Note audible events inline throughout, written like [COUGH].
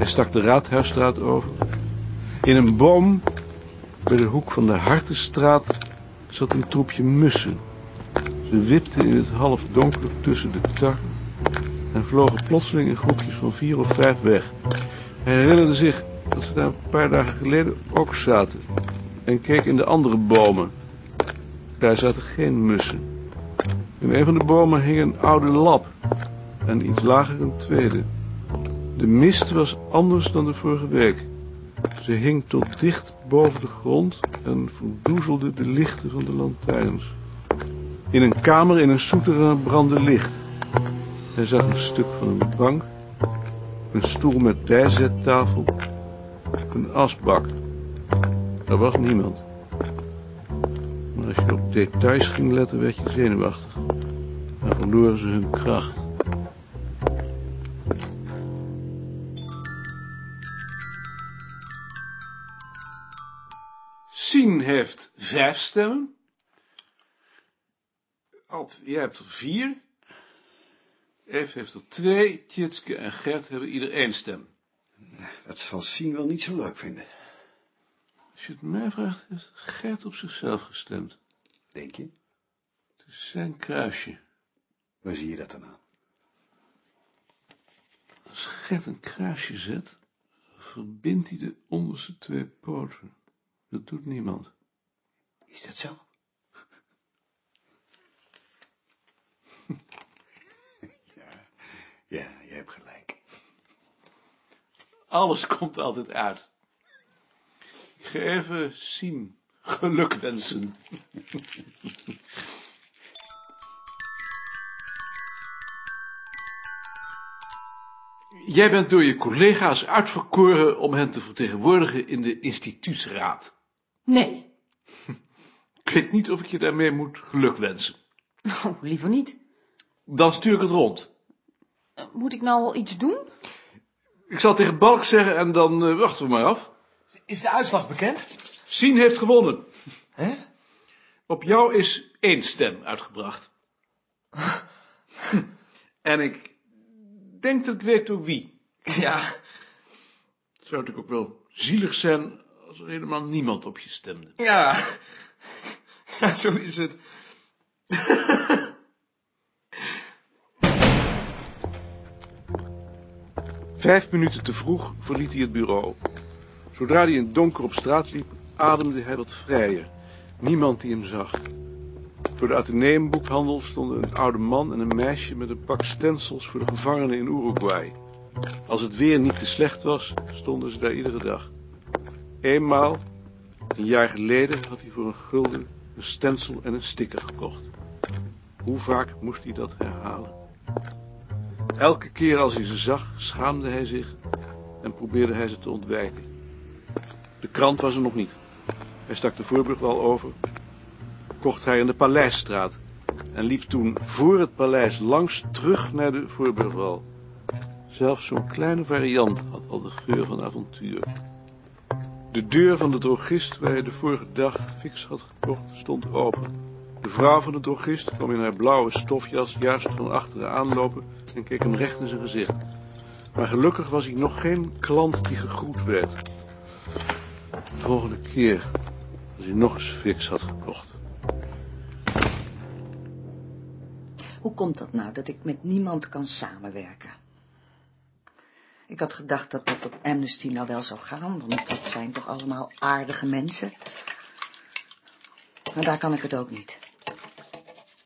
stak de Raadhuisstraat over. In een boom bij de hoek van de Hartenstraat zat een troepje mussen. Ze wipten in het halfdonker tussen de takken en vlogen plotseling in groepjes van vier of vijf weg. Hij herinnerde zich dat ze daar een paar dagen geleden ook zaten en keek in de andere bomen. Daar zaten geen mussen. In een van de bomen hing een oude lap en iets lager een tweede. De mist was anders dan de vorige week. Ze hing tot dicht boven de grond en verdoezelde de lichten van de lantaarns. In een kamer in een souterrain brandde licht. Hij zag een stuk van een bank, een stoel met bijzettafel, een asbak. Er was niemand. Maar als je op details ging letten, werd je zenuwachtig. Dan verloren ze hun kracht. Heeft vijf stemmen. Alt, jij hebt er vier. Eve heeft er twee. Tjitske en Gert hebben ieder één stem. Dat zal Sien wel niet zo leuk vinden. Als je het mij vraagt, heeft Gert op zichzelf gestemd. Denk je? Het is zijn kruisje. Waar zie je dat dan aan? Als Gert een kruisje zet, verbindt hij de onderste twee poten. Dat doet niemand. Is dat zo? [LAUGHS] ja, ja, je hebt gelijk. Alles komt altijd uit. Ik ga even zien. Geluk wensen. Jij bent door je collega's uitverkoren om hen te vertegenwoordigen in de instituutsraad. Nee. [LAUGHS] Ik weet niet of ik je daarmee moet geluk wensen. Oh, liever niet. Dan stuur ik het rond. Moet ik nou al iets doen? Ik zal tegen Balk zeggen en dan eh, wachten we maar af. Is de uitslag bekend? Sien heeft gewonnen. Hè? Op jou is één stem uitgebracht. [LAUGHS] en ik denk dat ik weet ook wie. Ja. Het zou natuurlijk ook wel zielig zijn als er helemaal niemand op je stemde. Ja. [LAUGHS] Ja, zo is het. Vijf minuten te vroeg verliet hij het bureau. Zodra hij in het donker op straat liep, ademde hij wat vrijer. Niemand die hem zag. Voor de Atheneumboekhandel stonden een oude man en een meisje met een pak stencils voor de gevangenen in Uruguay. Als het weer niet te slecht was, stonden ze daar iedere dag. Eenmaal, een jaar geleden, had hij voor een gulden een stencil en een sticker gekocht. Hoe vaak moest hij dat herhalen? Elke keer als hij ze zag, schaamde hij zich en probeerde hij ze te ontwijken. De krant was er nog niet. Hij stak de voorbrug wel over, kocht hij in de Paleisstraat en liep toen voor het paleis langs terug naar de voorburgwal. Zelfs zo'n kleine variant had al de geur van avontuur. De deur van de drogist waar hij de vorige dag fix had gekocht stond open. De vrouw van de drogist kwam in haar blauwe stofjas juist van achteren aanlopen en keek hem recht in zijn gezicht. Maar gelukkig was hij nog geen klant die gegroet werd. De volgende keer, als hij nog eens fix had gekocht. Hoe komt dat nou, dat ik met niemand kan samenwerken? Ik had gedacht dat dat op Amnesty nou wel zou gaan, want dat zijn toch allemaal aardige mensen. Maar daar kan ik het ook niet.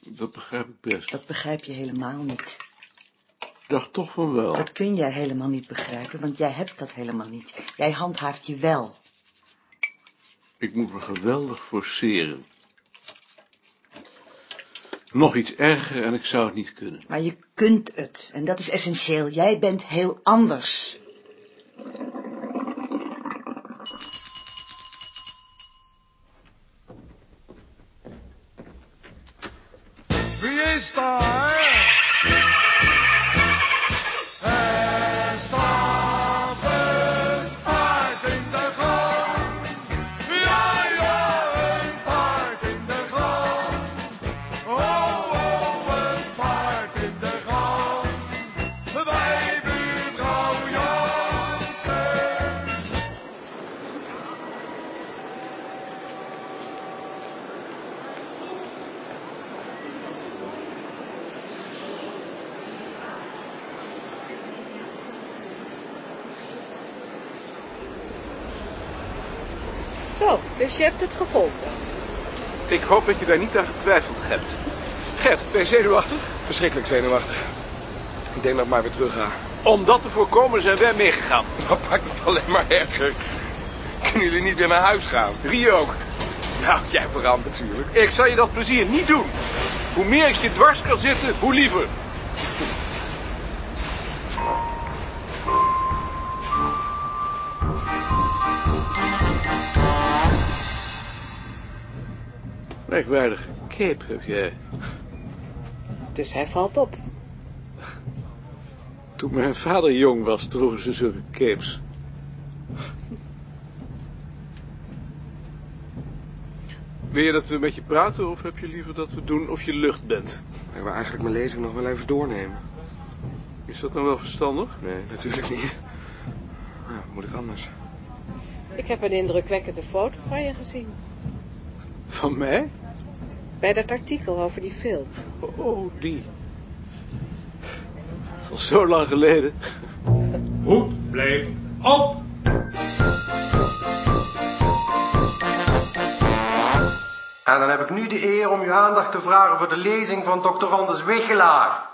Dat begrijp ik best. Dat begrijp je helemaal niet. Ik dacht toch van wel. Dat kun jij helemaal niet begrijpen, want jij hebt dat helemaal niet. Jij handhaaft je wel. Ik moet me geweldig forceren. Nog iets erger en ik zou het niet kunnen. Maar je kunt het, en dat is essentieel. Jij bent heel anders. Zo, dus je hebt het gevonden. Ik hoop dat je daar niet aan getwijfeld hebt. Gert, ben je zenuwachtig? Verschrikkelijk zenuwachtig. Ik denk dat ik maar weer terug ga. Om dat te voorkomen zijn wij meegegaan. Dat maakt het alleen maar erger. Kunnen jullie niet weer naar huis gaan? Rie ook. Nou, jij vooral natuurlijk. Ik zal je dat plezier niet doen. Hoe meer ik je dwars kan zitten, hoe liever. Merkwaardige cape heb jij. Dus hij valt op. Toen mijn vader jong was, droegen ze zulke capes. Wil je dat we met je praten of heb je liever dat we doen of je lucht bent? Ik wil eigenlijk mijn lezing nog wel even doornemen. Is dat nou wel verstandig? Nee, natuurlijk niet. Nou, moet ik anders? Ik heb een indrukwekkende foto van je gezien. Van mij? Bij dat artikel over die film. Oh, die. Al zo lang geleden. Hoed blijft op! En dan heb ik nu de eer om uw aandacht te vragen voor de lezing van Dr. Anders Wichelaar.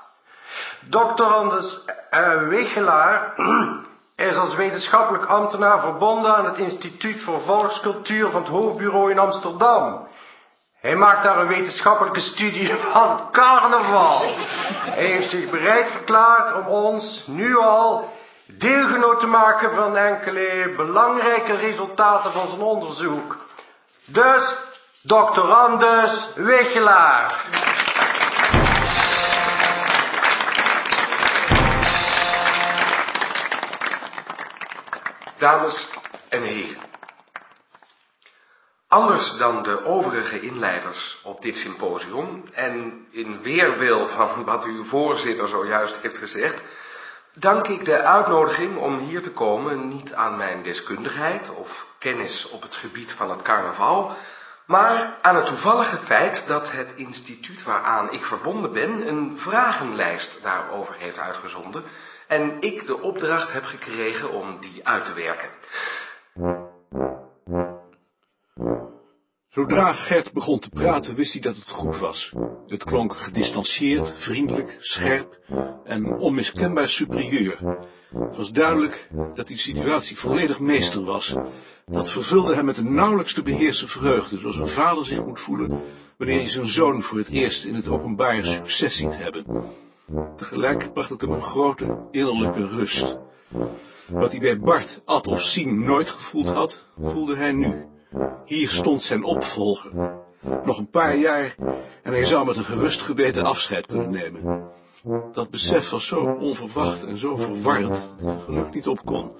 Dr. Anders eh, Wichelaar [CLEARS THROAT] is als wetenschappelijk ambtenaar verbonden aan het Instituut voor Volkscultuur van het Hoofdbureau in Amsterdam. Hij maakt daar een wetenschappelijke studie [LAUGHS] van het carnaval. Hij heeft zich bereid verklaard om ons nu al deelgenoot te maken van enkele belangrijke resultaten van zijn onderzoek. Dus. Anders Wichelaar. Dames en heren. Anders dan de overige inleiders op dit symposium en in weerwil van wat uw voorzitter zojuist heeft gezegd, dank ik de uitnodiging om hier te komen niet aan mijn deskundigheid of kennis op het gebied van het carnaval, maar aan het toevallige feit dat het instituut waaraan ik verbonden ben een vragenlijst daarover heeft uitgezonden en ik de opdracht heb gekregen om die uit te werken. Zodra Gert begon te praten, wist hij dat het goed was. Het klonk gedistanceerd, vriendelijk, scherp en onmiskenbaar superieur. Het was duidelijk dat de situatie volledig meester was. Dat vervulde hem met een nauwelijks te beheersen vreugde, zoals een vader zich moet voelen wanneer hij zijn zoon voor het eerst in het openbaar succes ziet hebben. Tegelijk bracht het hem een grote innerlijke rust. Wat hij bij Bart, Ad of Sien nooit gevoeld had, voelde hij nu. Hier stond zijn opvolger. Nog een paar jaar en hij zou met een gerust geweten afscheid kunnen nemen. Dat besef was zo onverwacht en zo verwarrend dat het geluk niet op kon.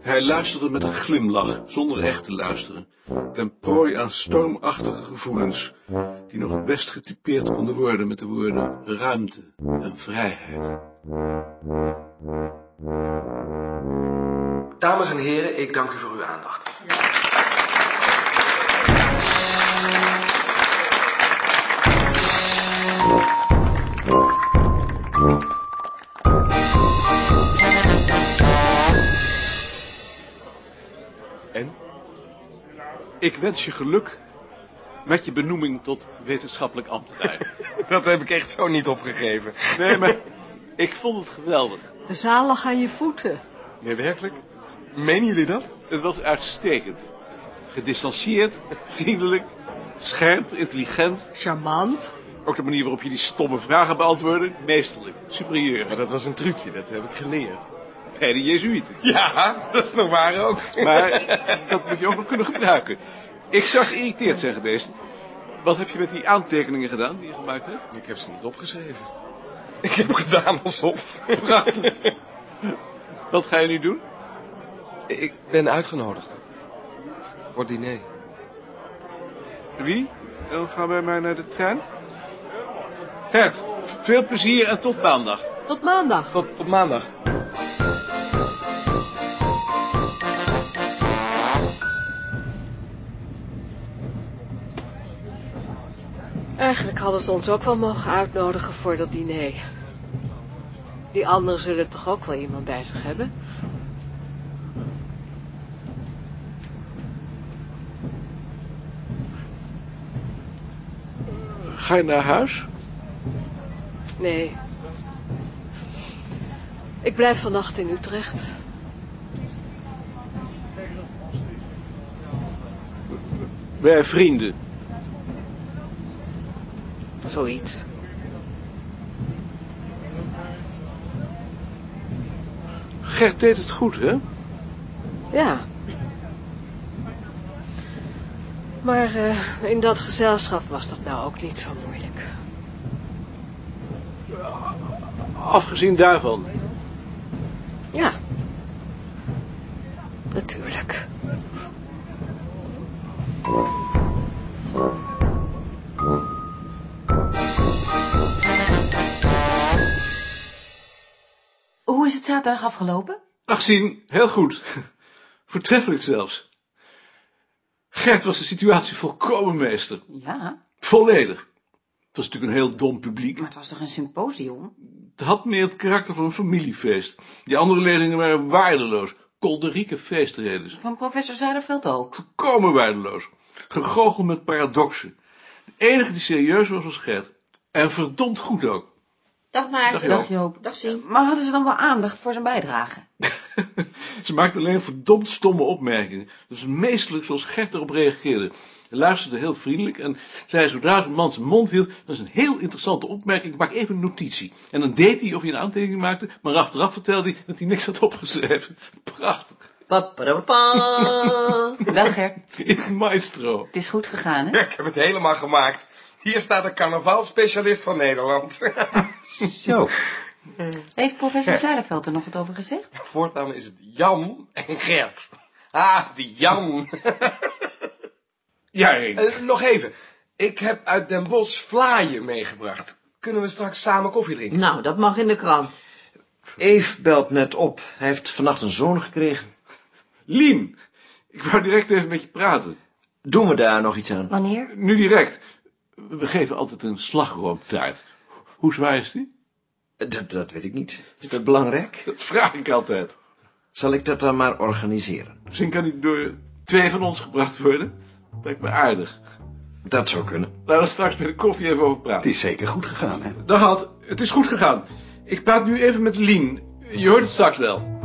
Hij luisterde met een glimlach, zonder echt te luisteren, ten prooi aan stormachtige gevoelens, die nog het best getypeerd konden worden met de woorden ruimte en vrijheid. Dames en heren, ik dank u voor uw aandacht. Ik wens je geluk met je benoeming tot wetenschappelijk ambtenaar. [LAUGHS] Dat heb ik echt zo niet opgegeven. Nee, maar ik vond het geweldig. De zaal lag aan je voeten. Nee, werkelijk? Menen jullie dat? Het was uitstekend. Gedistanceerd, vriendelijk, scherp, intelligent. Charmant. Ook de manier waarop je die stomme vragen beantwoordde, meesterlijk, superieur. Maar dat was een trucje, dat heb ik geleerd. Bij de Jezuïeten. Ja, dat is nog waar ook. Maar dat moet je ook nog kunnen gebruiken. Ik zag geïrriteerd zijn geweest. Wat heb je met die aantekeningen gedaan die je gemaakt hebt? Ik heb ze niet opgeschreven. Ik heb gedaan alsof. Prachtig. Wat ga je nu doen? Ik ben uitgenodigd. Voor diner. Wie? Dan gaan wij maar naar de trein. Gert, veel plezier en tot maandag. Tot maandag. Tot, tot maandag. Eigenlijk hadden ze ons ook wel mogen uitnodigen voor dat diner. Die anderen zullen toch ook wel iemand bij zich hebben? Ga je naar huis? Nee. Ik blijf vannacht in Utrecht. Wij vrienden. Zoiets. Gert deed het goed, hè? Ja. Maar eh, in dat gezelschap was dat nou ook niet zo moeilijk. Afgezien daarvan. Ja. Natuurlijk. Zaterdag afgelopen? Afgezien, heel goed. [LAUGHS] Voortreffelijk zelfs. Gert was de situatie volkomen meester. Ja, Volledig. Het was natuurlijk een heel dom publiek. maar het was toch een symposium? Het had meer het karakter van een familiefeest. Die andere lezingen waren waardeloos. Kolderieke feestredens. Van professor Zuiderveld ook. Volkomen waardeloos. Gegoochel met paradoxen. De enige die serieus was, was Gert. En verdomd goed ook. Dag maar. Dag, Joop. Dag Joop. Dag Sien. Maar hadden ze dan wel aandacht voor zijn bijdrage? [LAUGHS] Ze maakte alleen verdomd stomme opmerkingen. Dus meestelijk zoals Gert erop reageerde. Hij luisterde heel vriendelijk en zei zodra zijn man zijn mond hield, dat is een heel interessante opmerking, ik maak even een notitie. En dan deed hij of hij een aantekening maakte, maar achteraf vertelde hij dat hij niks had opgeschreven. [LAUGHS] Prachtig. Wel [LAUGHS] Gert, In maestro. het is goed gegaan, hè? Ik heb het helemaal gemaakt. Hier staat de carnavalspecialist van Nederland. [LAUGHS] Zo. Heeft professor Zuiderveld er nog wat over gezegd? Voortaan is het Jan en Gert. Ah, die Jan. Ja. Eh, nog even. Ik heb uit Den Bosch vlaaien meegebracht. Kunnen we straks samen koffie drinken? Nou, dat mag in de krant. Eve belt net op. Hij heeft vannacht een zoon gekregen. Lien, ik wou direct even met je praten. Doen we daar nog iets aan? Wanneer? Nu direct. We geven altijd een slagroomtaart. Hoe zwaar is die? Dat, dat weet ik niet. Is dat belangrijk? [LAUGHS] Dat vraag ik altijd. Zal ik dat dan maar organiseren? Misschien kan die door twee van ons gebracht worden. Lijkt me aardig. Dat zou kunnen. Laten we straks bij de koffie even over praten. Het is zeker goed gegaan, hè? Dag Had, het is goed gegaan. Ik praat nu even met Lien. Je hoort het straks wel.